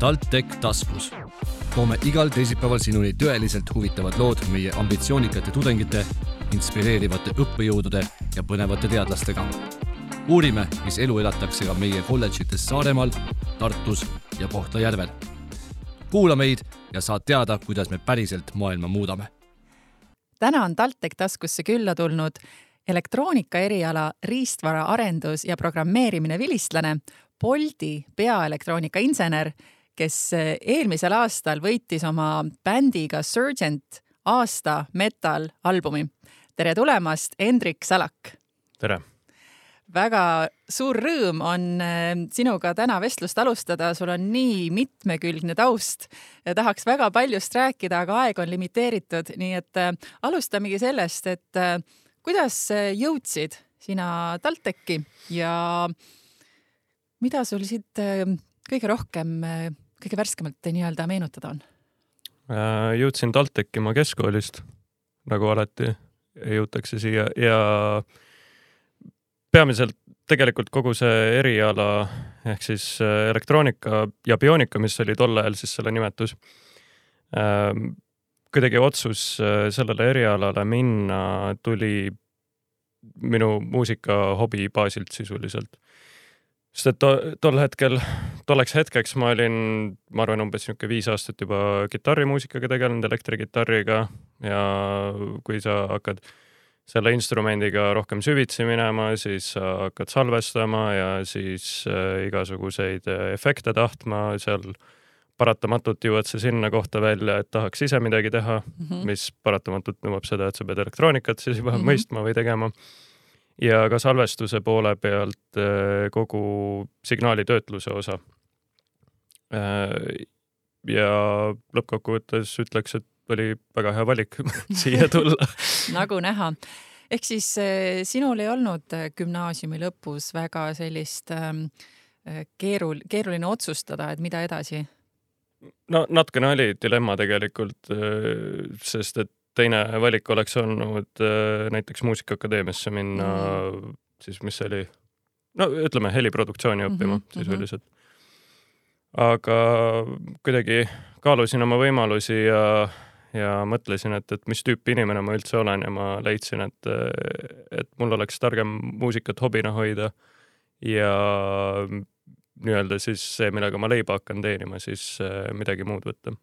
TalTech taskus. toome igal teisipäeval sinuni tõeliselt huvitavad lood meie ambitsioonikate tudengite, inspireerivate õppejõudude ja põnevate teadlastega. uurime, mis elu elatakse ka meie kolledžites Saaremaal, Tartus ja Kohtla-Järvel. kuula meid ja saad teada, kuidas me päriselt maailma muudame. täna on TalTech taskusse külla tulnud elektroonika eriala riistvara arendus ja programmeerimine vilistlane, Bolti peaelektroonika insener, kes eelmisel aastal võitis oma bändiga Surgent aasta metal albumi. tere tulemast, Hendrik Salak! tere! väga suur rõõm on sinuga täna vestlust alustada, sul on nii mitmekülgne taust. tahaks väga paljust rääkida, aga aeg on limiteeritud, nii et alustamegi sellest, et kuidas jõudsid sina TalTechi ja mida sul siit kõige rohkem, äh, kõige värskemalt nii-öelda meenutada on? Äh, jõudsin TalTechi oma keskkoolist, nagu alati jõutakse siia ja peamiselt tegelikult kogu see eriala ehk siis elektroonika ja bioonika, mis oli tol ajal siis selle nimetus kuidagi otsus äh, sellele erialale minna tuli minu muusikahobi baasilt sisuliselt. Sest et to, tol hetkel, tolleks hetkeks ma olin, ma arvan, umbes niisugune viis aastat juba kitarrimuusikaga tegelenud, elektrikitarriga ja kui sa hakkad selle instrumendiga rohkem süvitsi minema, siis sa hakkad salvestama ja siis äh, igasuguseid äh, efekte tahtma seal paratamatult jõuad sa sinna kohta välja, et tahaks ise midagi teha mm, -hmm. mis paratamatult nõuab seda, et sa pead elektroonikat siis juba mm -hmm. mõistma või tegema. Ja ka salvestuse poole pealt äh, kogu signaalitöötluse osa. Äh, ja lõppkokkuvõttes ütleks, et oli väga hea valik siia tulla. Nagu näha. Ehk siis äh, sinul ei olnud gümnaasiumi lõpus väga sellist ähm, keerul-, keeruline otsustada, et mida edasi? No natukene oli dilemma tegelikult, sest et teine valik oleks olnud äh, näiteks Muusikaakadeemiasse minna mm, -hmm. siis mis see oli, no ütleme heliproduktsiooni õppima mm -hmm. sisuliselt. aga kuidagi kaalusin oma võimalusi ja, ja mõtlesin, et, et mis tüüpi inimene ma üldse olen ja ma leidsin, et, et mul oleks targem muusikat hobina hoida ja nii-öelda siis see, millega ma leiba hakkan teenima, siis äh, midagi muud võtta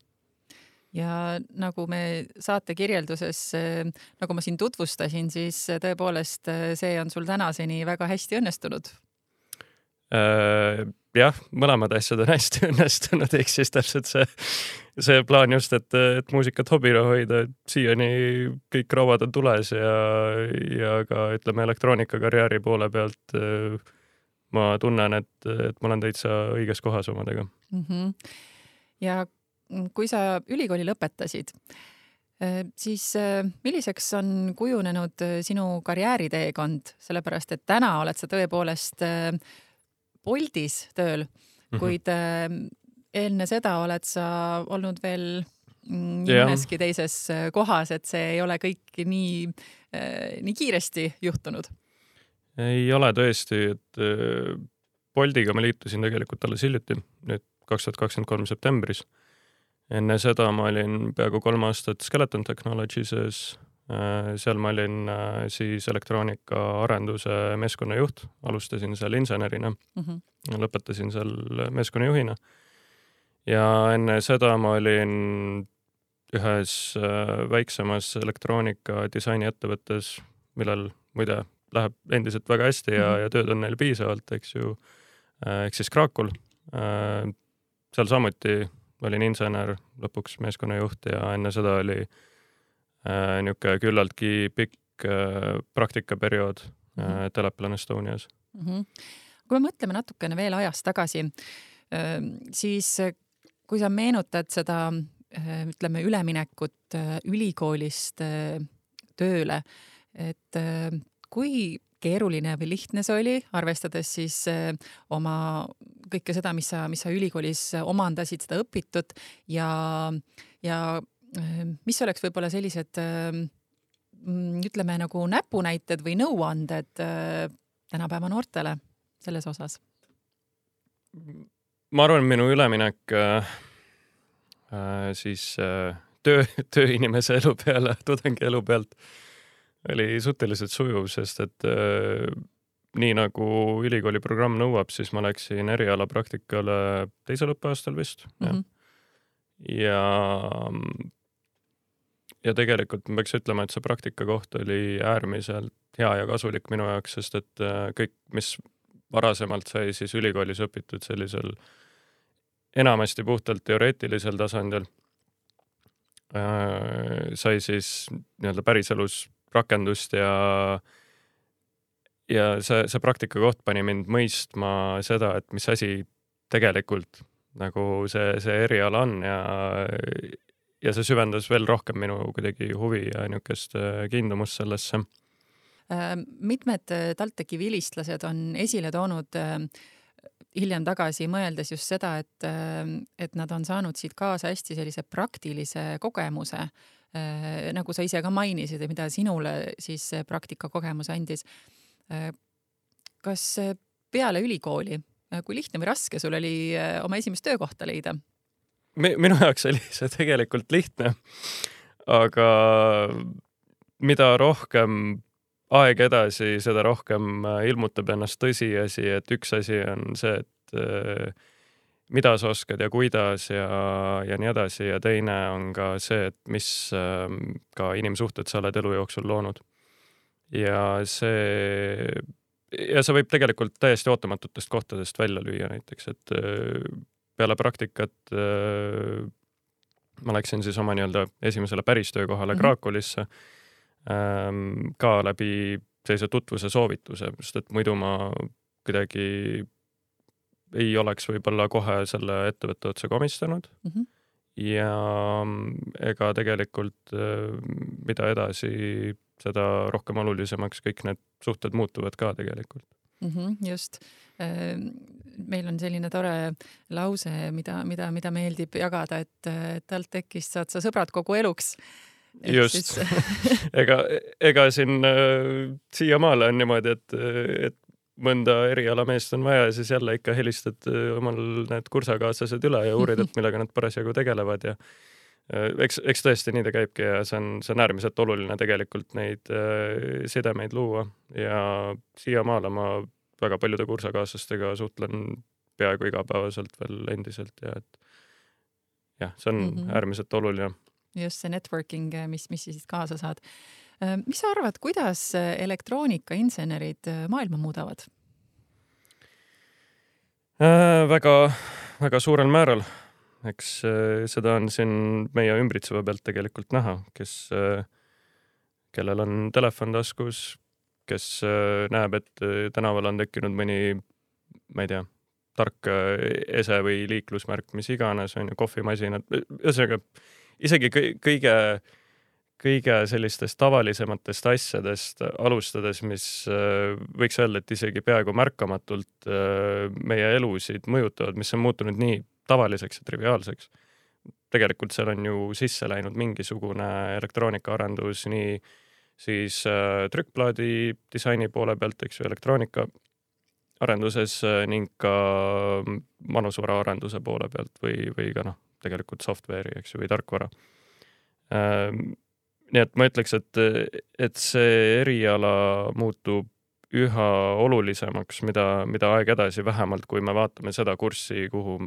ja nagu me saate kirjelduses, äh, nagu ma siin tutvustasin, siis äh, tõepoolest see on sul tänaseni väga hästi õnnestunud äh,. jah, mõlemad asjad on hästi õnnestunud, ehk siis täpselt see, see plaan just, et, et muusikat hobina hoida, et siiani kõik rauad on tules ja, ja ka ütleme elektroonikakarjääri poole pealt äh, ma tunnen, et, et ma olen täitsa õiges kohas omadega mm. -hmm. ja kui sa ülikooli lõpetasid, eh, siis eh, milliseks on kujunenud eh, sinu karjääriteekond, sellepärast et täna oled sa tõepoolest Boltis tööl, mhm. kuid enne seda oled sa olnud veel mm, mõneski teises kohas, et see ei ole kõik nii, nii kiiresti juhtunud ei ole tõesti, et äh, Boltiga ma liitusin tegelikult alles hiljuti, nüüd kaks tuhat kakskümmend kolm septembris. Enne seda ma olin peaaegu kolm aastat Skeleton Technologies'es, äh, seal ma olin äh, siis elektroonikaarenduse meeskonnajuht, alustasin seal insenerina mm, -hmm. lõpetasin seal meeskonnajuhina. ja enne seda ma olin ühes väiksemas elektroonika disainiettevõttes, millel muide läheb endiselt väga hästi ja mm, -hmm. ja tööd on neil piisavalt, eks ju. Äh, ehk siis Krakul. Äh, seal samuti olin insener, lõpuks meeskonnajuht ja enne seda oli äh, niisugune küllaltki pikk äh, praktikaperiood äh, mm -hmm. Teleplan Estonias mm. -hmm. kui me mõtleme natukene veel ajas tagasi äh,, siis kui sa meenutad seda äh, ütleme üleminekut äh, ülikoolist äh, tööle, et äh, kui keeruline või lihtne see oli, arvestades siis eh, oma kõike seda, mis sa, mis sa ülikoolis omandasid, seda õpitut ja, ja eh, mis oleks võib-olla sellised eh, mm, ütleme nagu näpunäited või nõuanded tänapäeva noortele selles osas? ma arvan, minu üleminek äh, äh, siis äh, töö, tööinimese elu peale, tudengi elu pealt oli suhteliselt sujuv, sest et äh, nii nagu ülikooli programm nõuab, siis ma läksin erialapraktikale teisel õppeaastal vist mm. -hmm. ja, ja tegelikult ma peaks ütlema, et see praktikakoht oli äärmiselt hea ja kasulik minu jaoks, sest et äh, kõik, mis varasemalt sai siis ülikoolis õpitud sellisel enamasti puhtalt teoreetilisel tasandil äh,, sai siis nii-öelda päriselus rakendust ja ja see, see praktikakoht pani mind mõistma seda, et mis asi tegelikult nagu see, see eriala on ja ja see süvendas veel rohkem minu kuidagi huvi ja niisugust äh, kiindumust sellesse. Äh, mitmed äh, TalTechi vilistlased on esile toonud hiljem tagasi mõeldes just seda, et, et nad on saanud siit kaasa hästi sellise praktilise kogemuse nagu sa ise ka mainisid, mida sinule siis praktikakogemus andis. Äh, kas peale ülikooli, äh, kui lihtne või raske sul oli oma esimest töökohta leida? minu jaoks oli see tegelikult lihtne, aga mida rohkem aeg edasi, seda rohkem ilmutab ennast tõsiasi, et üks asi on see, et mida sa oskad ja kuidas ja, ja nii edasi ja teine on ka see, et mis ka inimsuhted sa oled elu jooksul loonud. Ja see, ja see võib tegelikult täiesti ootamatutest kohtadest välja lüüa näiteks, et äh, peale praktikat äh, ma läksin siis oma nii-öelda esimesele päris töökohale mm -hmm. Krakowisse ähm, ka läbi sellise tutvuse soovituse, sest et muidu ma kuidagi ei oleks võib-olla kohe selle ettevõtte otsa komistanud mm. -hmm. ja ega tegelikult äh, mida edasi, seda rohkem olulisemaks kõik need suhted muutuvad ka tegelikult mm. -hmm, just. Ehm, meil on selline tore lause, mida, mida, mida meeldib jagada, et TalTechist saad sa sõbrad kogu eluks just ega, ega siin äh, siiamaale on niimoodi, et, et mõnda erialameest on vaja, siis jälle ikka helistad äh, omal need kursakaaslased üle ja uurid, et millega nad parasjagu tegelevad ja eks, eks tõesti nii ta käibki ja see on, see on äärmiselt oluline tegelikult neid äh, sidemeid luua ja siiamaale ma väga paljude kursakaaslastega suhtlen peaaegu igapäevaselt veel endiselt ja et jah, see on mm -hmm. äärmiselt oluline. just see networking, mis, mis sa siis kaasa saad Äh, mis sa arvad, kuidas äh, elektroonikainsenerid äh, maailma muudavad äh,? väga, väga suurel määral. Eks äh, seda on siin meie ümbritseva pealt tegelikult näha, kes äh,, kellel on telefon taskus, kes näeb, et tänaval on tekkinud mõni, ma ei tea, tark ese või liiklusmärk, mis iganes, on ju, kohvimasinad, ühesõnaga isegi kõige kõige sellistest tavalisematest asjadest alustades, mis äh, võiks öelda, et isegi peaaegu märkamatult äh, meie elusid mõjutavad, mis on muutunud nii tavaliseks ja triviaalseks. tegelikult seal on ju sisse läinud mingisugune elektroonikaarendus nii siis äh, trükkplaadi disaini poole pealt, eks ju, elektroonika arenduses ning ka manusvaraarenduse poole pealt või, või ka noh, tegelikult software'i, eks ju, või tarkvara nii et ma ütleks, et, et see eriala muutub üha olulisemaks, mida, mida aeg edasi, vähemalt kui me vaatame seda kurssi, kuhu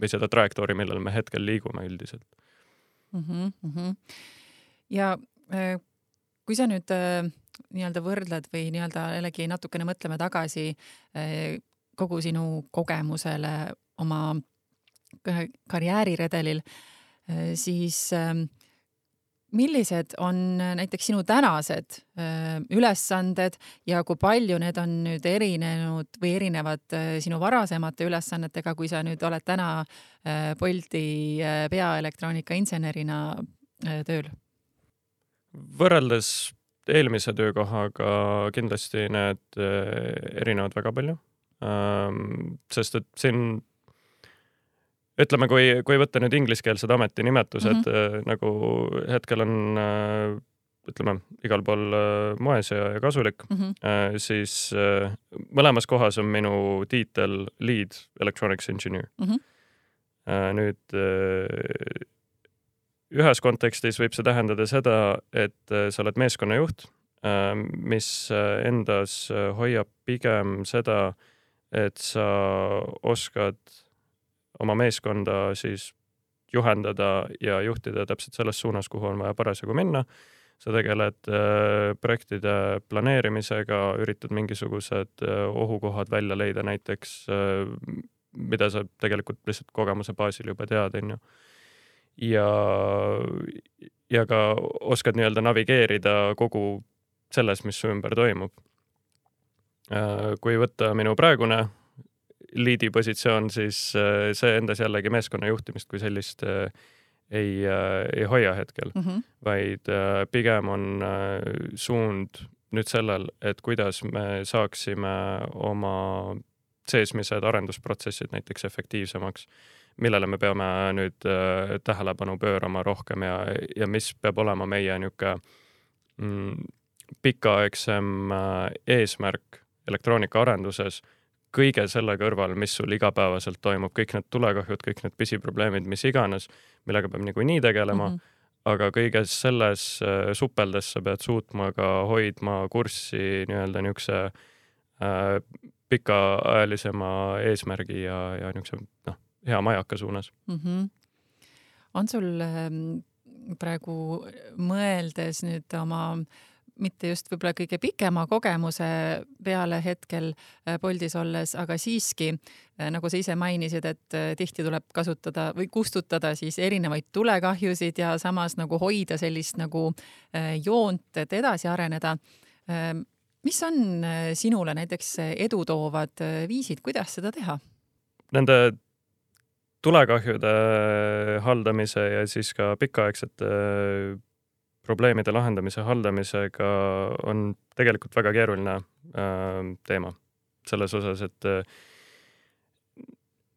või seda trajektoori, millel me hetkel liigume üldiselt mm. -hmm, mm -hmm. ja äh, kui sa nüüd äh, nii-öelda võrdled või nii-öelda jällegi natukene mõtleme tagasi äh, kogu sinu kogemusele oma karjääriredelil, siis äh, millised on äh, näiteks sinu tänased äh, ülesanded ja kui palju need on nüüd erinenud või erinevad äh, sinu varasemate ülesannetega, kui sa nüüd oled täna Bolti peaelektroonikainsenerina tööl? võrreldes eelmise töökohaga kindlasti need erinevad väga palju. Sest et siin ütleme, kui, kui võtta nüüd ingliskeelsed ametinimetused mm, -hmm. nagu hetkel on äh, ütleme igal pool äh, moes ja, ja kasulik mm, -hmm. siis mõlemas kohas on minu tiitel lead electronics engineer Mm -hmm. nüüd ühes kontekstis võib see tähendada seda, et sa oled meeskonnajuht mis endas hoiab pigem seda, et sa oskad oma meeskonda siis juhendada ja juhtida täpselt selles suunas, kuhu on vaja parasjagu minna. sa tegeled äh, projektide planeerimisega, üritad mingisugused äh, ohukohad välja leida näiteks äh,, mida sa tegelikult lihtsalt kogemuse baasil juba tead, onju. ja, ja ka oskad nii-öelda navigeerida kogu selles, mis su ümber toimub. Kui võtta minu praegune liidi positsioon, siis äh, see endas jällegi meeskonna juhtimist kui sellist äh, ei, ei hoia hetkel Mm -hmm. vaid pigem on suund nüüd sellel, et kuidas me saaksime oma seesmised arendusprotsessid näiteks efektiivsemaks, millele me peame nüüd tähelepanu pöörama rohkem ja, ja mis peab olema meie niisugune mm, pikaaegsem eesmärk elektroonikaarenduses kõige selle kõrval, mis sul igapäevaselt toimub, kõik need tulekahjud, kõik need pisiprobleemid, mis iganes, millega peab niikuinii tegelema mm, -hmm. aga kõiges selles äh, supeldes sa pead suutma ka hoidma kurssi nii-öelda niisuguse äh, pikaajalisema eesmärgi ja, ja niisuguse noh, hea majaka suunas mm. -hmm. on sul ähm, praegu mõeldes nüüd oma mitte just võib-olla kõige pikema kogemuse peale hetkel Boltis olles, aga siiski, nagu sa ise mainisid, et tihti tuleb kasutada või kustutada siis erinevaid tulekahjusid ja samas nagu hoida sellist nagu joont, et edasi areneda. mis on sinule näiteks edu toovad viisid, kuidas seda teha? Nende tulekahjude haldamise ja siis ka pikaaegsete probleemide lahendamise haldamisega on tegelikult väga keeruline äh, teema. selles osas, et äh,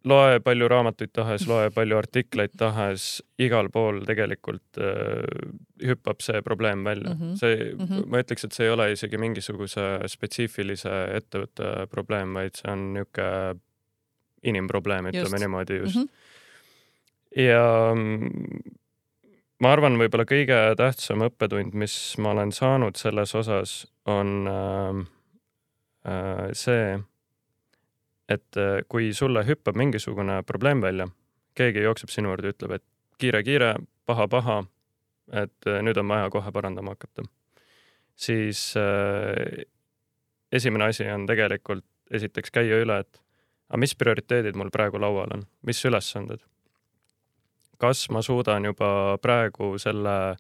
loe palju raamatuid tahes, loe palju artikleid tahes, igal pool tegelikult äh, hüppab see probleem välja mm. -hmm. see mm, -hmm. ma ütleks, et see ei ole isegi mingisuguse spetsiifilise ettevõtte probleem, vaid see on niisugune inimprobleem, ütleme niimoodi just mm. -hmm. ja ma arvan, võib-olla kõige tähtsam õppetund, mis ma olen saanud selles osas, on äh, äh, see, et äh, kui sulle hüppab mingisugune probleem välja, keegi jookseb sinu juurde ütleb, et kiire-kiire, paha-paha, et äh, nüüd on vaja kohe parandama hakata, siis äh, esimene asi on tegelikult esiteks käia üle, et aga mis prioriteedid mul praegu laual on, mis ülesanded kas ma suudan juba praegu selle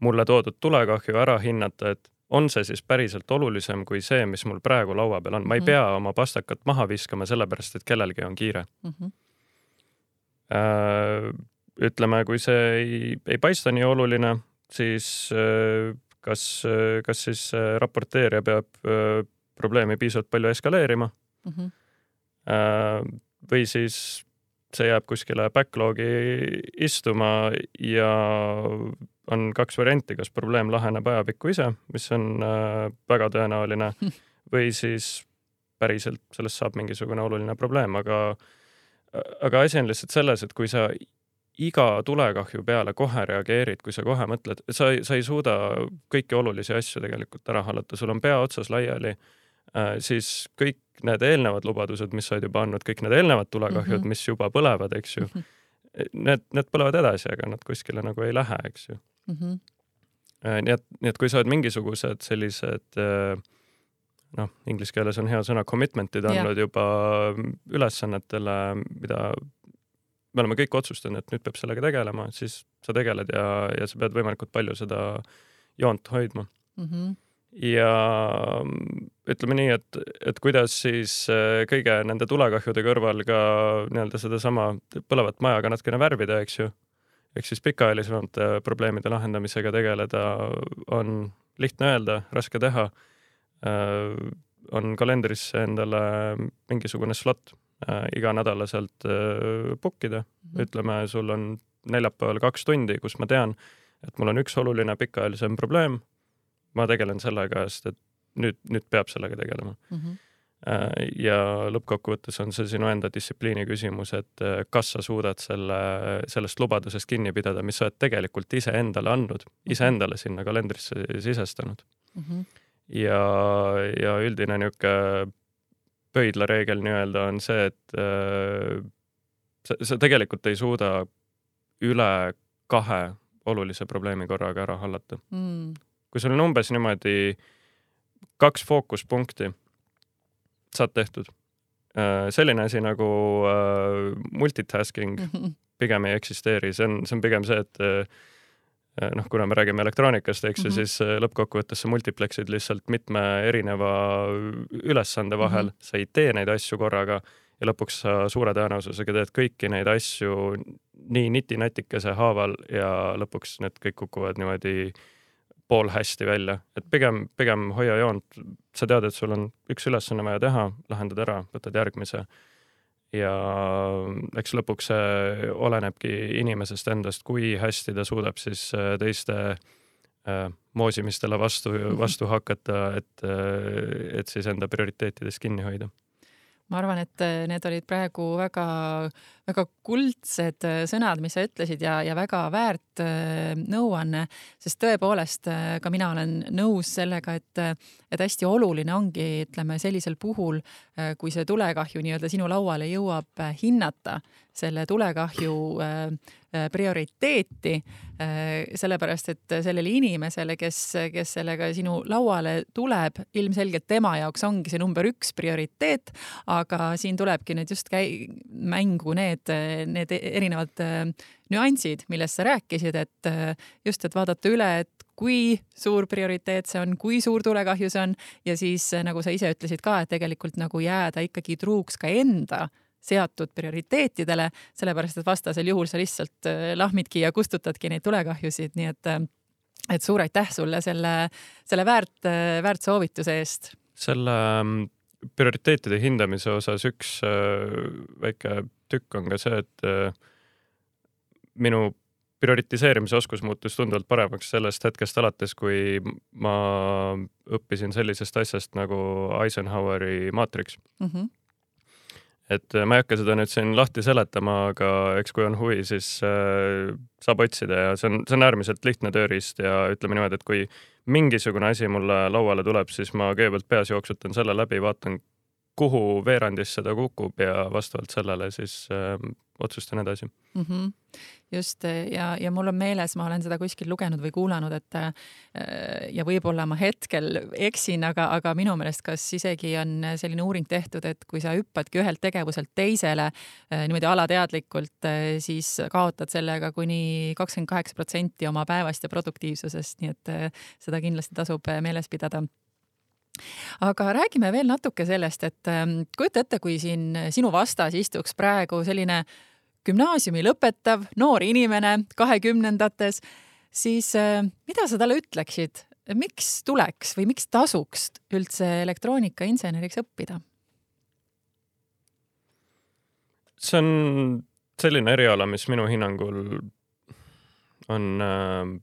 mulle toodud tulekahju ära hinnata, et on see siis päriselt olulisem kui see, mis mul praegu laua peal on, ma ei -hmm. pea oma pastakat maha viskama sellepärast, et kellelgi on kiire mm. -hmm. ütleme, kui see ei, ei paista nii oluline, siis äh, kas, kas siis raporteerija peab äh, probleemi piisavalt palju eskaleerima mm. -hmm. või siis see jääb kuskile backlog'i istuma ja on kaks varianti, kas probleem laheneb ajapikku ise, mis on äh, väga tõenäoline, või siis päriselt sellest saab mingisugune oluline probleem, aga, aga asi on lihtsalt selles, et kui sa iga tulekahju peale kohe reageerid, kui sa kohe mõtled, sa, sa ei suuda kõiki olulisi asju tegelikult ära hallata, sul on pea otsas laiali siis kõik need eelnevad lubadused, mis sa oled juba andnud, kõik need eelnevad tulekahjud mm, -hmm. mis juba põlevad, eks ju mm, -hmm. need, need põlevad edasi, aga nad kuskile nagu ei lähe, eks ju mm. -hmm. nii et, nii et kui sa oled mingisugused sellised äh, noh, inglise keeles on hea sõna commitment'id andnud yeah. juba ülesannetele, mida me oleme kõik otsustanud, et nüüd peab sellega tegelema, siis sa tegeled ja, ja sa pead võimalikult palju seda joont hoidma mm. -hmm ja ütleme nii, et, et kuidas siis äh, kõige nende tulekahjude kõrval ka nii-öelda sedasama põlevat maja ka natukene värvida, eks ju. ehk siis pikaajalisemate probleemide lahendamisega tegeleda on lihtne öelda, raske teha. Äh, on kalendrisse endale mingisugune slot äh, iganädalaselt book ida mm, -hmm. ütleme, sul on neljapäeval kaks tundi, kus ma tean, et mul on üks oluline pikaajalisem probleem, ma tegelen sellega, sest et nüüd, nüüd peab sellega tegelema mm. -hmm ja lõppkokkuvõttes on see sinu enda distsipliini küsimus, et äh, kas sa suudad selle, sellest lubadusest kinni pidada, mis sa oled tegelikult iseendale andnud, mhm. iseendale sinna kalendrisse sisestanud mm. -hmm. ja, ja üldine niisugune pöidlareegel nii-öelda on see, et äh, sa, sa tegelikult ei suuda üle kahe olulise probleemi korraga ära hallata mm.. Kui sul on umbes niimoodi kaks fookuspunkti, saad tehtud. Äh, selline asi nagu äh, multitasking pigem ei eksisteeri, see on, see on pigem see, et noh, kuna me räägime elektroonikast, eks ju mm -hmm., siis lõppkokkuvõttes sa multipleksid lihtsalt mitme erineva ülesande vahel mm, -hmm. sa ei tee neid asju korraga ja lõpuks sa suure tõenäosusega teed kõiki neid asju nii niti-natikese haaval ja lõpuks need kõik kukuvad niimoodi poolhästi välja, et pigem, pigem hoia joont, sa tead, et sul on üks ülesanne vaja teha, lahendad ära, võtad järgmise. ja eks lõpuks see olenebki inimesest endast, kui hästi ta suudab siis äh, teiste äh, moosimistele vastu, vastu hakata, et, äh, et siis enda prioriteetidest kinni hoida ma arvan, et äh, need olid praegu väga, väga kuldsed äh, sõnad, mis sa ütlesid ja, ja väga väärt äh, nõuanne, sest tõepoolest ka mina olen nõus sellega, et, et hästi oluline ongi, ütleme sellisel puhul, kui see tulekahju nii-öelda sinu lauale jõuab, hinnata selle tulekahju prioriteeti, sellepärast et sellele inimesele, kes, kes sellega sinu lauale tuleb, ilmselgelt tema jaoks ongi see number üks prioriteet, aga siin tulebki nüüd just käi-, mängu need, need erinevad nüansid, millest sa rääkisid, et just, et vaadata üle, et kui suur prioriteet see on, kui suur tulekahju see on ja siis nagu sa ise ütlesid ka, et tegelikult nagu jääda ikkagi truuks ka enda seatud prioriteetidele, sellepärast et vastasel juhul sa lihtsalt lahmidki ja kustutadki neid tulekahjusid, nii et et suur aitäh sulle selle, selle väärt, väärt soovituse eest. selle prioriteetide hindamise osas üks äh, väike tükk on ka see, et äh, minu prioritiseerimise oskus muutus tunduvalt paremaks sellest hetkest alates, kui ma õppisin sellisest asjast nagu Eisenhoweri maatriks mm. -hmm et ma ei hakka seda nüüd siin lahti seletama, aga eks kui on huvi, siis äh, saab otsida ja see on, see on äärmiselt lihtne tööriist ja ütleme niimoodi, et kui mingisugune asi mulle lauale tuleb, siis ma kõigepealt peas jooksutan selle läbi, vaatan, kuhu veerandis seda kukub ja vastavalt sellele siis äh, otsustan edasi mm. -hmm. just ja, ja mul on meeles, ma olen seda kuskil lugenud või kuulanud, et äh, ja võib-olla ma hetkel eksin, aga, aga minu meelest, kas isegi on selline uuring tehtud, et kui sa hüppadki ühelt tegevuselt teisele äh, niimoodi alateadlikult äh,, siis kaotad sellega kuni kakskümmend kaheksa protsenti oma päevast ja produktiivsusest, nii et äh, seda kindlasti tasub meeles pidada aga räägime veel natuke sellest, et ähm, kujuta ette, kui siin sinu vastas istuks praegu selline gümnaasiumi lõpetav noor inimene kahekümnendates, siis äh, mida sa talle ütleksid, miks tuleks või miks tasuks üldse elektroonikainseneriks õppida? see on selline eriala, mis minu hinnangul on äh,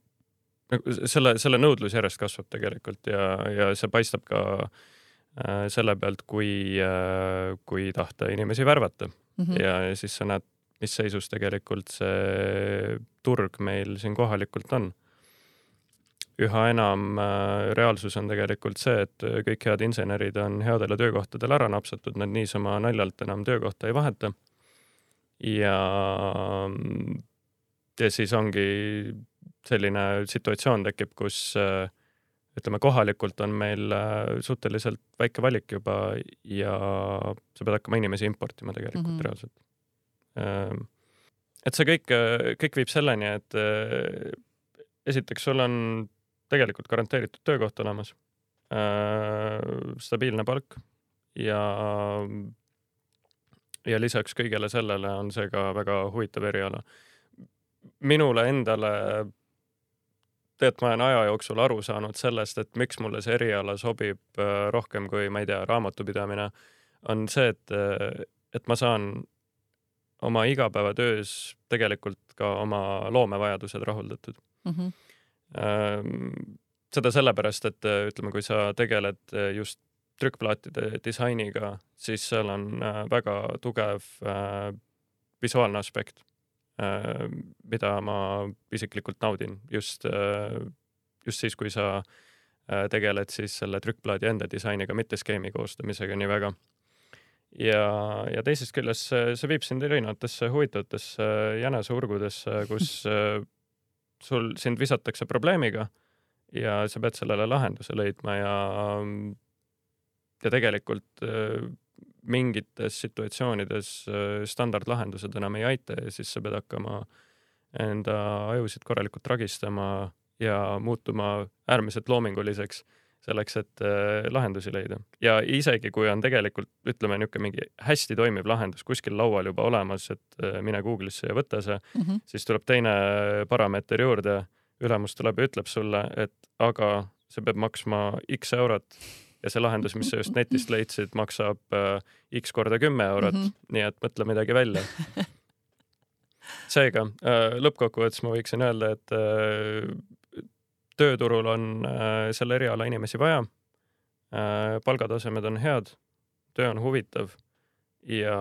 selle, selle nõudlus järjest kasvab tegelikult ja, ja see paistab ka äh, selle pealt, kui äh,, kui tahta inimesi värvata mm. -hmm. ja, ja siis sa näed, mis seisus tegelikult see turg meil siin kohalikult on. üha enam äh, reaalsus on tegelikult see, et kõik head insenerid on headele töökohtadele ära napsatud, nad niisama naljalt enam töökohta ei vaheta. ja, ja siis ongi selline situatsioon tekib, kus äh, ütleme, kohalikult on meil äh, suhteliselt väike valik juba ja sa pead hakkama inimesi importima tegelikult mm -hmm. reaalselt. Ähm, et see kõik, kõik viib selleni, et esiteks sul on tegelikult garanteeritud töökoht olemas, stabiilne palk ja ja lisaks kõigele sellele on see ka väga huvitav eriala. minule endale tegelikult ma olen aja jooksul aru saanud sellest, et miks mulle see eriala sobib äh, rohkem kui, ma ei tea, raamatupidamine, on see, et, et ma saan oma igapäevatöös tegelikult ka oma loomevajadused rahuldatud mm. -hmm seda sellepärast, et ütleme, kui sa tegeled just trükkplaatide disainiga, siis seal on väga tugev visuaalne aspekt, mida ma isiklikult naudin just, just siis, kui sa tegeled siis selle trükkplaadi enda disainiga, mitte skeemi koostamisega nii väga ja, ja teisest küljest see, see viib sind erinevatesse huvitavatesse jäneseurgudesse, kus sul, sind visatakse probleemiga ja sa pead sellele lahenduse leidma ja, ja tegelikult mingites situatsioonides standardlahendused enam ei aita ja siis sa pead hakkama enda ajusid korralikult ragistama ja muutuma äärmiselt loominguliseks selleks, et äh, lahendusi leida. ja isegi kui on tegelikult, ütleme niisugune mingi hästi toimiv lahendus kuskil laual juba olemas, et äh, mine Google'isse ja võta see mm, -hmm. siis tuleb teine parameeter juurde, ülemus tuleb ja ütleb sulle, et aga see peab maksma X eurot ja see lahendus, mis sa just netist leidsid, maksab äh, X korda kümme eurot mm, -hmm. nii et mõtle midagi välja seega lõppkokkuvõttes ma võiksin öelda, et tööturul on äh, selle eriala inimesi vaja. Äh, palgatasemed on head, töö on huvitav ja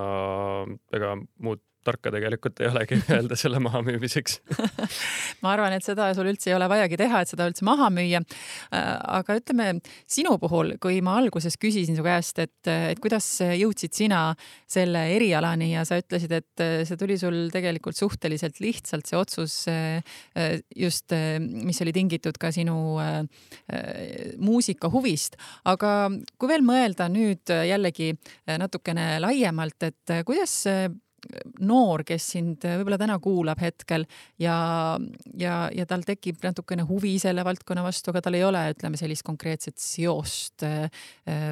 ega muud tarka tegelikult ei olegi öelda selle mahamüümiseks ma arvan, et seda sul üldse ei ole vajagi teha, et seda üldse maha müüa. Äh, aga ütleme sinu puhul, kui ma alguses küsisin su käest, et, et kuidas jõudsid sina selle erialani ja sa ütlesid, et see tuli sul tegelikult suhteliselt lihtsalt, see otsus äh, just, mis oli tingitud ka sinu äh, muusikahuvist. aga kui veel mõelda nüüd jällegi natukene laiemalt, et kuidas noor, kes sind võib-olla täna kuulab hetkel ja, ja, ja tal tekib natukene huvi selle valdkonna vastu, aga tal ei ole, ütleme sellist konkreetset seost äh,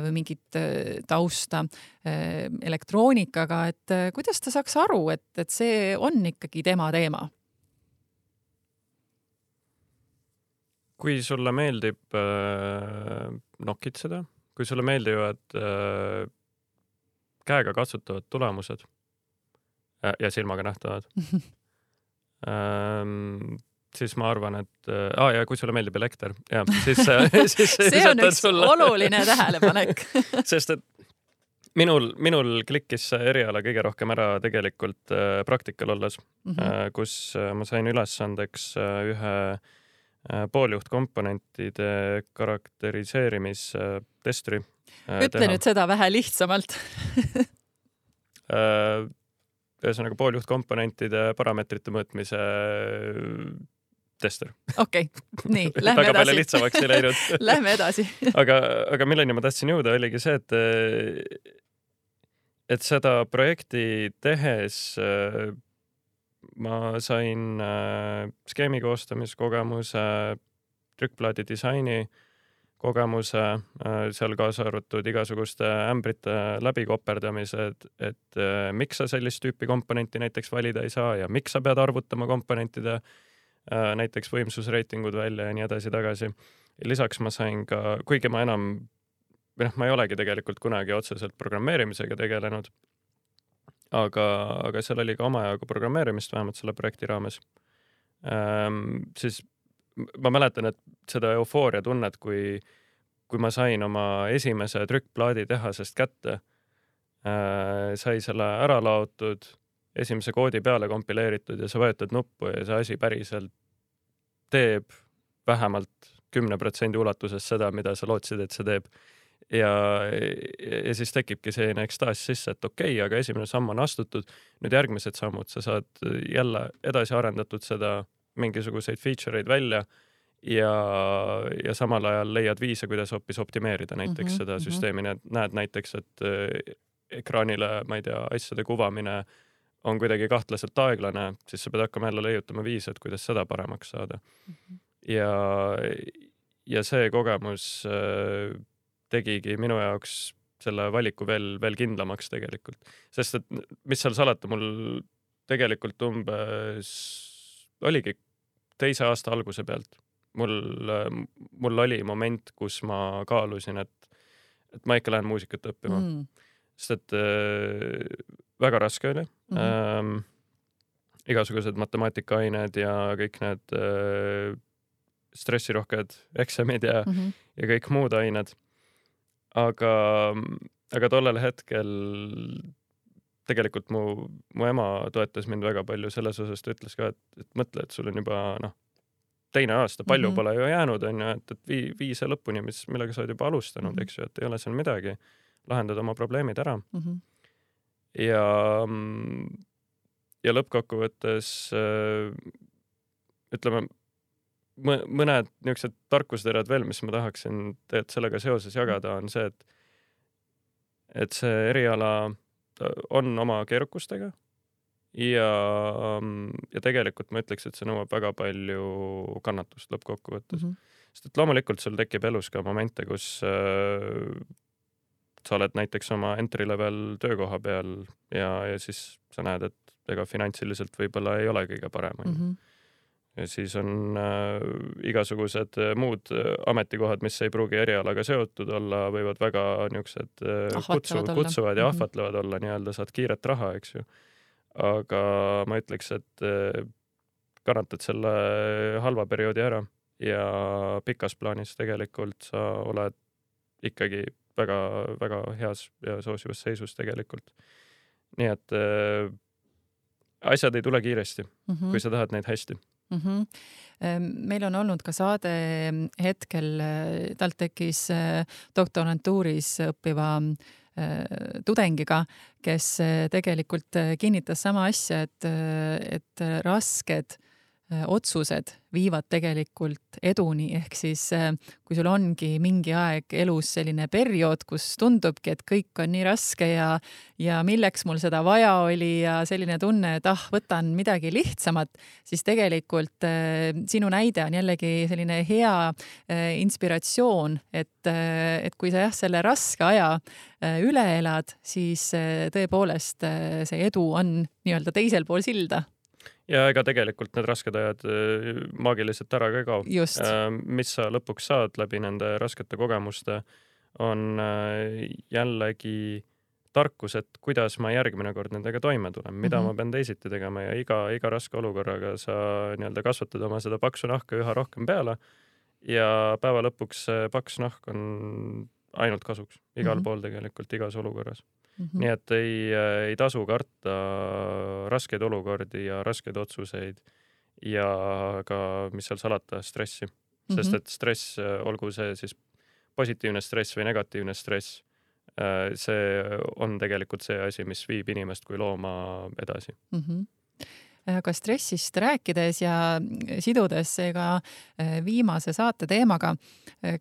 või mingit äh, tausta äh, elektroonikaga, et kuidas ta saaks aru, et, et see on ikkagi tema teema? kui sulle meeldib äh, nokitseda, kui sulle meeldivad äh, käega katsutavad tulemused ja silmaga nähtavad ähm, siis ma arvan, et äh, ja kui sulle meeldib elekter, jah, siis, äh, see on üks sulle. oluline tähelepanek sest et minul, minul klikkis see eriala kõige rohkem ära tegelikult äh, praktikal olles mm, -hmm. äh, kus äh, ma sain ülesandeks äh, ühe äh, pooljuhtkomponentide karakteriseerimistestri äh,. ütle teha. nüüd seda vähe lihtsamalt äh, ühesõnaga pooljuhtkomponentide parameetrite mõõtmise tester. okei okay., nii, lähme väga palju lihtsamaks ei läinud Lähme edasi aga, aga milleni ma tahtsin jõuda, oligi see, et, et seda projekti tehes ma sain äh, skeemi koostamiskogemuse, trükkplaadi disaini äh, kogemuse, äh, seal kaasa arvatud igasuguste ämbrite läbikoperdamised, et äh, miks sa sellist tüüpi komponenti näiteks valida ei saa ja miks sa pead arvutama komponentide äh, näiteks võimsusreitingud välja ja nii edasi-tagasi. lisaks ma sain ka, kuigi ma enam või noh, ma ei olegi tegelikult kunagi otseselt programmeerimisega tegelenud, aga, aga seal oli ka omajagu programmeerimist, vähemalt selle projekti raames ähm,. siis ma mäletan, et seda eufooria tunnet, kui, kui ma sain oma esimese trükkplaadi tehasest kätte äh,, sai selle ära laotud, esimese koodi peale kompileeritud ja sa vajutad nuppu ja see asi päriselt teeb vähemalt kümne protsendi ulatuses seda, mida sa lootsid, et see teeb. ja, ja siis tekibki selline ekstaas sisse, et okei okay,, aga esimene samm on astutud, nüüd järgmised sammud, sa saad jälle edasi arendatud seda mingisuguseid feature eid välja ja, ja samal ajal leiad viise, kuidas hoopis optimeerida näiteks mm -hmm, seda mhm. süsteemi, et näed näiteks, et äh, ekraanile, ma ei tea, asjade kuvamine on kuidagi kahtlaselt aeglane, siis sa pead hakkama jälle leiutama viise, et kuidas seda paremaks saada mm. -hmm. ja, ja see kogemus äh, tegigi minu jaoks selle valiku veel, veel kindlamaks tegelikult, sest et mis seal salata, mul tegelikult umbes oligi teise aasta alguse pealt. mul, mul oli moment, kus ma kaalusin, et, et ma ikka lähen muusikat õppima mm.. sest et äh, väga raske oli mm. -hmm. Ähm, igasugused matemaatikaained ja kõik need äh, stressirohked eksamid ja mm, -hmm. ja kõik muud ained. aga, aga tollel hetkel tegelikult mu, mu ema toetas mind väga palju selles osas, ta ütles ka, et, et mõtle, et sul on juba noh, teine aasta, palju mm -hmm. pole ju jäänud, onju, et, et vii, vii see lõpuni, mis, millega sa oled juba alustanud mm, -hmm. eks ju, et ei ole seal midagi. lahendad oma probleemid ära mm. -hmm. ja, ja lõppkokkuvõttes ütleme, mõned niisugused tarkusterad veel, mis ma tahaksin tegelikult sellega seoses jagada, on see, et et see eriala on oma keerukustega ja, ja tegelikult ma ütleks, et see nõuab väga palju kannatust lõppkokkuvõttes mm. -hmm. sest et loomulikult sul tekib elus ka momente, kus äh, sa oled näiteks oma entry level töökoha peal ja, ja siis sa näed, et ega finantsiliselt võib-olla ei ole kõige parem onju -hmm. Ja siis on äh, igasugused muud ametikohad, mis ei pruugi erialaga seotud olla, võivad väga niisugused äh, kutsu, kutsuvad ja mm -hmm. ahvatlevad olla, nii-öelda saad kiiret raha, eks ju aga ma ütleks, et eh, kannatad selle halva perioodi ära ja pikas plaanis tegelikult sa oled ikkagi väga-väga heas ja soosivas seisus tegelikult. nii et äh, asjad ei tule kiiresti mm, -hmm. kui sa tahad neid hästi mm. -hmm. meil on olnud ka saade hetkel TalTechis doktorantuuris õppiva Äh, tudengiga, kes tegelikult kinnitas sama asja, et, et rasked otsused viivad tegelikult eduni, ehk siis kui sul ongi mingi aeg elus selline periood, kus tundubki, et kõik on nii raske ja, ja milleks mul seda vaja oli ja selline tunne, et ah, võtan midagi lihtsamat, siis tegelikult äh, sinu näide on jällegi selline hea äh, inspiratsioon, et, äh, et kui sa jah, selle raske aja äh, üle elad, siis äh, tõepoolest äh, see edu on nii-öelda teisel pool silda ja ega tegelikult need rasked ajad äh, maagiliselt ära ka ei kao. Äh, mis sa lõpuks saad läbi nende raskete kogemuste, on äh, jällegi tarkus, et kuidas ma järgmine kord nendega toime tulen, mida mm -hmm. ma pean teisiti tegema ja iga, iga raske olukorraga sa nii-öelda kasvatad oma seda paksu nahka üha rohkem peale. ja päeva lõpuks see paks nahk on ainult kasuks igal mm -hmm. pool tegelikult, igas olukorras mm. -hmm. nii et ei, ei tasu karta raskeid olukordi ja raskeid otsuseid ja ka, mis seal salata, stressi mm. -hmm. sest et stress, olgu see siis positiivne stress või negatiivne stress, see on tegelikult see asi, mis viib inimest kui looma edasi mm. -hmm aga stressist rääkides ja sidudes seega eh, viimase saate teemaga,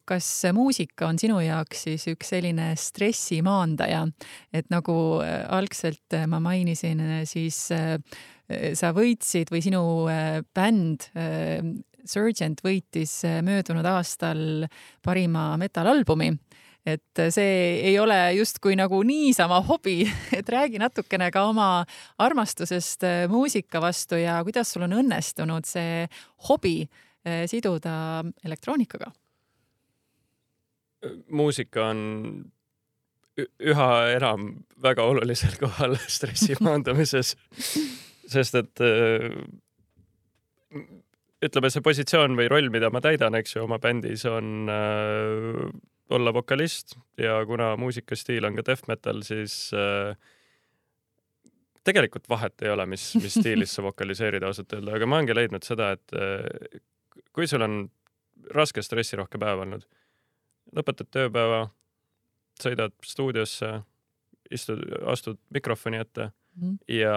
kas muusika on sinu jaoks siis üks selline stressi maandaja, et nagu algselt ma mainisin, siis sa võitsid või sinu bänd Surgent võitis möödunud aastal parima metalalbumi et see ei ole justkui nagu niisama hobi, et räägi natukene ka oma armastusest äh, muusika vastu ja kuidas sul on õnnestunud see hobi äh, siduda elektroonikaga? muusika on üha enam väga olulisel kohal stressi maandamises, sest et äh, ütleme, see positsioon või roll, mida ma täidan, eks ju, oma bändis on olla vokalist ja kuna muusikastiil on ka death metal, siis äh, tegelikult vahet ei ole, mis, mis stiilis sa vokaliseerid ausalt öelda, aga ma olengi leidnud seda, et äh, kui sul on raske stressirohke päev olnud, lõpetad tööpäeva, sõidad stuudiosse, istud, astud mikrofoni ette mm ja,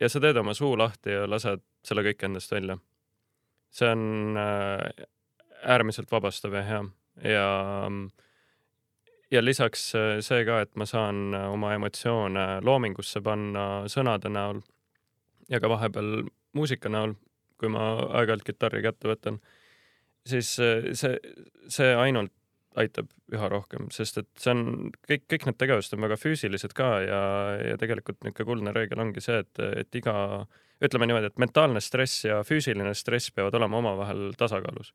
ja sa teed oma suu lahti ja lased selle kõik endast välja. see on äh, äärmiselt vabastav ja hea ja, ja lisaks äh, see ka, et ma saan äh, oma emotsioone loomingusse panna sõnade näol ja ka vahepeal muusika näol, kui ma aeg-ajalt kitarri kätte võtan, siis äh, see, see ainult aitab üha rohkem, sest et see on kõik, kõik need tegevused on väga füüsilised ka ja, ja tegelikult niisugune kuldne reegel ongi see, et, et iga, ütleme niimoodi, et mentaalne stress ja füüsiline stress peavad olema omavahel tasakaalus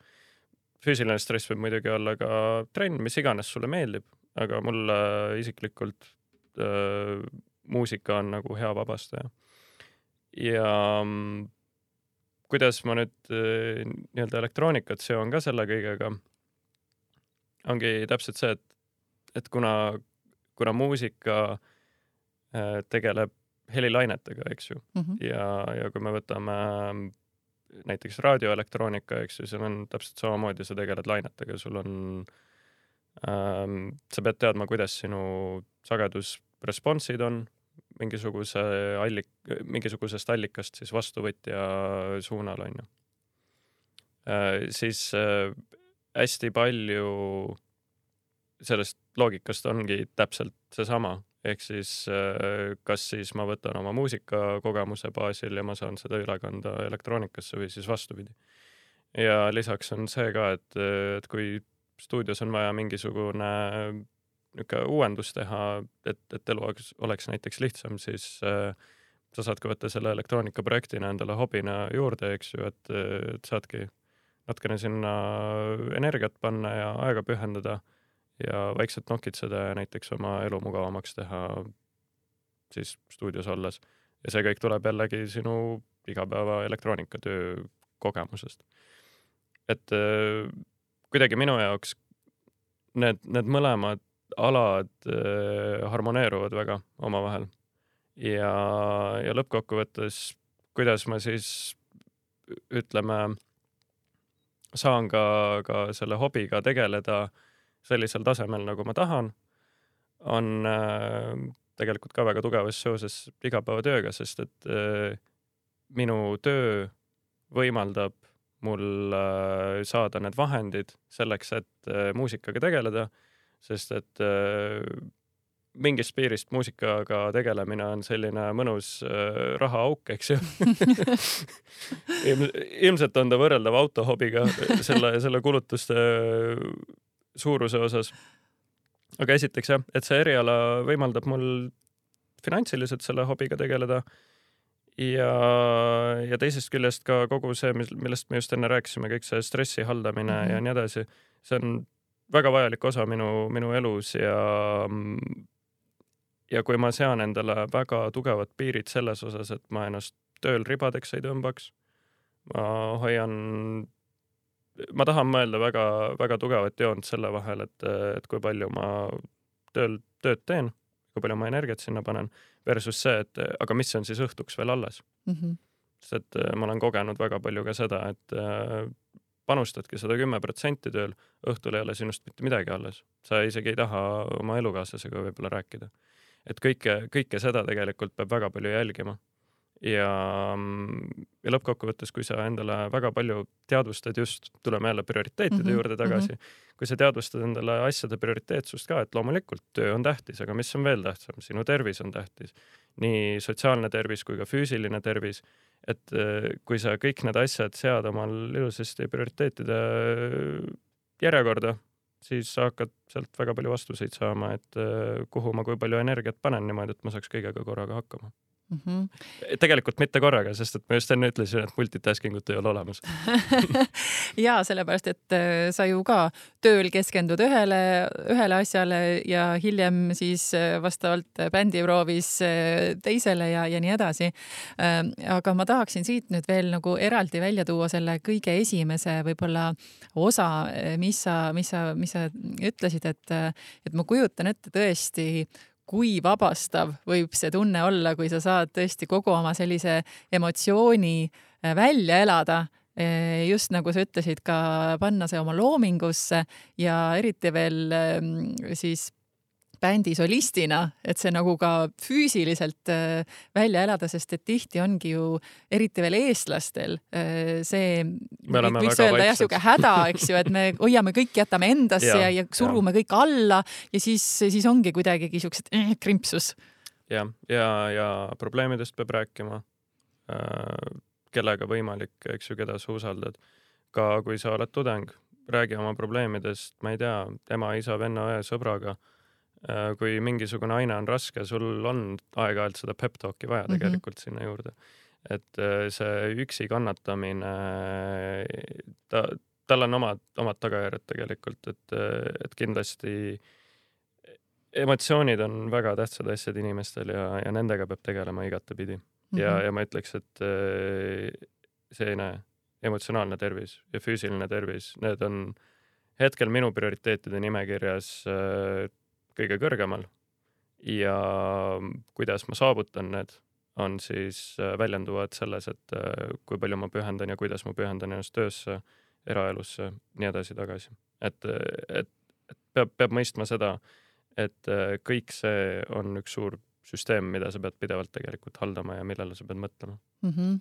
füüsiline stress võib muidugi olla ka trenn, mis iganes sulle meeldib, aga mulle isiklikult äh, muusika on nagu hea vabastaja. ja, kuidas ma nüüd äh, nii-öelda elektroonikat seon ka selle kõigega, ongi täpselt see, et, et kuna, kuna muusika äh, tegeleb helilainetega, eks ju mm, -hmm. ja, ja kui me võtame näiteks raadioelektroonika, eks ju, seal on täpselt samamoodi, sa tegeled lainetega, sul on ähm,, sa pead teadma, kuidas sinu sagedusresponsid on mingisuguse allik-, mingisugusest allikast siis vastuvõtja suunal, on ju. Äh, siis äh, hästi palju sellest loogikast ongi täpselt seesama, ehk siis äh, kas siis ma võtan oma muusikakogemuse baasil ja ma saan seda üle kanda elektroonikasse või siis vastupidi. ja lisaks on see ka, et, et kui stuudios on vaja mingisugune niisugune uuendus teha, et, et elu oleks, oleks näiteks lihtsam, siis äh, sa saad ka võtta selle elektroonikaprojektina endale hobina juurde, eks ju, et, et saadki natukene sinna energiat panna ja aega pühendada ja vaikselt nokitseda ja näiteks oma elu mugavamaks teha siis stuudios olles. ja see kõik tuleb jällegi sinu igapäeva elektroonikatöö kogemusest. et äh, kuidagi minu jaoks need, need mõlemad alad äh, harmoneeruvad väga omavahel. ja, ja lõppkokkuvõttes, kuidas ma siis ütleme, saan ka, ka selle hobiga tegeleda sellisel tasemel, nagu ma tahan, on äh, tegelikult ka väga tugevas seoses igapäevatööga, sest et äh, minu töö võimaldab mul äh, saada need vahendid selleks, et muusikaga tegeleda sest et mingist piirist muusikaga tegelemine on selline mõnus rahaauk, eks ju. Ilmselt on ta võrreldav autohobiga selle, selle kulutuste suuruse osas. aga esiteks jah, et see eriala võimaldab mul finantsiliselt selle hobiga tegeleda ja, ja teisest küljest ka kogu see, millest me just enne rääkisime, kõik see stressi haldamine mm -hmm. ja nii edasi, see on väga vajalik osa minu, minu elus ja ja kui ma sean endale väga tugevad piirid selles osas, et ma ennast tööl ribadeks ei tõmbaks, ma hoian, ma tahan mõelda väga-väga tugevat joont selle vahel, et, et kui palju ma tööl tööd teen, kui palju ma energiat sinna panen, versus see, et aga mis on siis õhtuks veel alles mm. -hmm. sest et ma olen kogenud väga palju ka seda, et panustadki sada kümme protsenti tööl, õhtul ei ole sinust mitte midagi alles. sa isegi ei taha oma elukaaslasega võib-olla rääkida. et kõike, kõike seda tegelikult peab väga palju jälgima. Ja, ja lõppkokkuvõttes, kui sa endale väga palju teadvustad just, tuleme jälle prioriteetide mm -hmm, juurde tagasi mm, -hmm. kui sa teadvustad endale asjade prioriteetsust ka, et loomulikult töö on tähtis, aga mis on veel tähtsam, sinu tervis on tähtis. nii sotsiaalne tervis kui ka füüsiline tervis et äh, kui sa kõik need asjad sead omal ilusasti prioriteetide äh, järjekorda, siis sa hakkad sealt väga palju vastuseid saama, et äh, kuhu ma kui palju energiat panen niimoodi, et ma saaks kõigega korraga hakkama mm. -hmm. tegelikult mitte korraga, sest et ma just enne ütlesin, et multitasking ut ei ole olemas ja sellepärast, et äh, sa ju ka tööl keskendud ühele, ühele asjale ja hiljem siis äh, vastavalt bändiproovis äh, teisele ja, ja nii edasi. Ähm, aga ma tahaksin siit nüüd veel nagu eraldi välja tuua selle kõige esimese võib-olla osa, mis sa, mis sa, mis sa ütlesid, et, et ma kujutan ette tõesti kui vabastav võib see tunne olla, kui sa saad tõesti kogu oma sellise emotsiooni äh, välja elada äh, just nagu sa ütlesid, ka panna see oma loomingusse ja eriti veel ähm, siis bändi solistina, et see nagu ka füüsiliselt äh, välja elada, sest et tihti ongi ju eriti veel eestlastel äh, see, võiks öelda jah, sihuke häda, eks ju, et me hoiame kõik, jätame endasse ja, ja, ja surume ja. kõik alla ja siis, siis ongi kuidagigi siuksed äh, krimpsus. jah, ja, ja, ja probleemidest peab rääkima äh,, kellega võimalik, eks ju, keda sa usaldad. ka kui sa oled tudeng, räägi oma probleemidest, ma ei tea, ema, isa, venna, õe, sõbraga kui mingisugune aine on raske, sul on aeg-ajalt seda pep talk'i vaja mhm. tegelikult mm -hmm. sinna juurde. et äh, see üksi kannatamine, ta, tal on omad, omad tagajärjed tegelikult, et, et kindlasti emotsioonid on väga tähtsad asjad inimestel ja, ja nendega peab tegelema igatepidi mm. -hmm. ja, ja ma ütleks, et äh, selline emotsionaalne tervis ja füüsiline tervis, need on hetkel minu prioriteetide nimekirjas äh, kõige kõrgemal. ja kuidas ma saavutan need, on siis äh, väljenduvad selles, et äh, kui palju ma pühendan ja kuidas ma pühendan ennast töösse, eraelusse, nii edasi-tagasi. et, et, et peab, peab mõistma seda, et kõik see on üks suur süsteem, mida sa pead pidevalt tegelikult haldama ja millele sa pead mõtlema mm. -hmm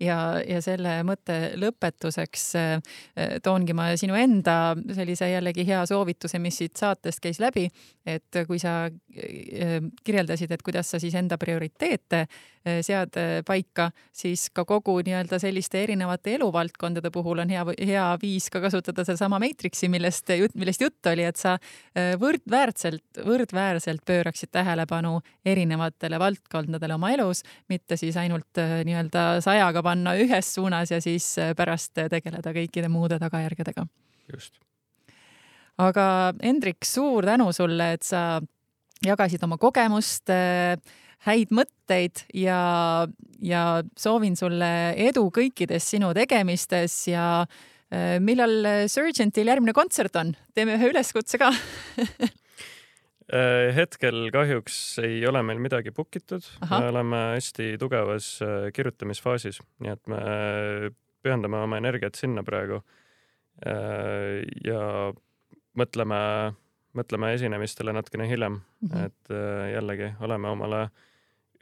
ja, ja selle mõtte lõpetuseks äh, toongi ma sinu enda sellise jällegi hea soovituse, mis siit saatest käis läbi, et kui sa äh, kirjeldasid, et kuidas sa siis enda prioriteete sead paika, siis ka kogu nii-öelda selliste erinevate eluvaldkondade puhul on hea, hea viis ka kasutada sedasama Matrixi, millest, millest jutt oli, et sa võrdväärselt, võrdväärselt pööraksid tähelepanu erinevatele valdkondadele oma elus, mitte siis ainult nii-öelda sajaga panna ühes suunas ja siis äh, pärast äh, tegeleda kõikide muude tagajärgedega. just. aga Hendrik, suur tänu sulle, et sa jagasid oma kogemust, äh, häid mõtteid ja, ja soovin sulle edu kõikides sinu tegemistes ja millal Surgentil järgmine kontsert on? teeme ühe üleskutse ka hetkel kahjuks ei ole meil midagi book itud, me oleme hästi tugevas äh, kirjutamisfaasis, nii et me pühendame oma energiat sinna praegu. Äh, ja mõtleme, mõtleme esinemistele natukene hiljem mm, -hmm. et jällegi oleme omale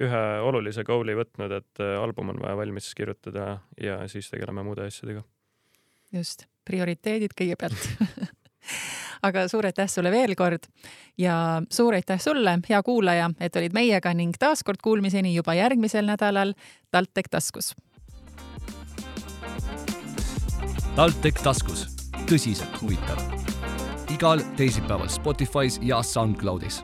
ühe olulise goal'i võtnud, et album on vaja valmis kirjutada ja siis tegeleme muude asjadega. just, prioriteedid kõigepealt aga suur aitäh sulle veel kord ja suur aitäh sulle, hea kuulaja, et olid meiega ning taaskord kuulmiseni juba järgmisel nädalal TalTech taskus. TalTech taskus, tõsiselt huvitav. igal teisipäeval Spotify's ja SoundCloudis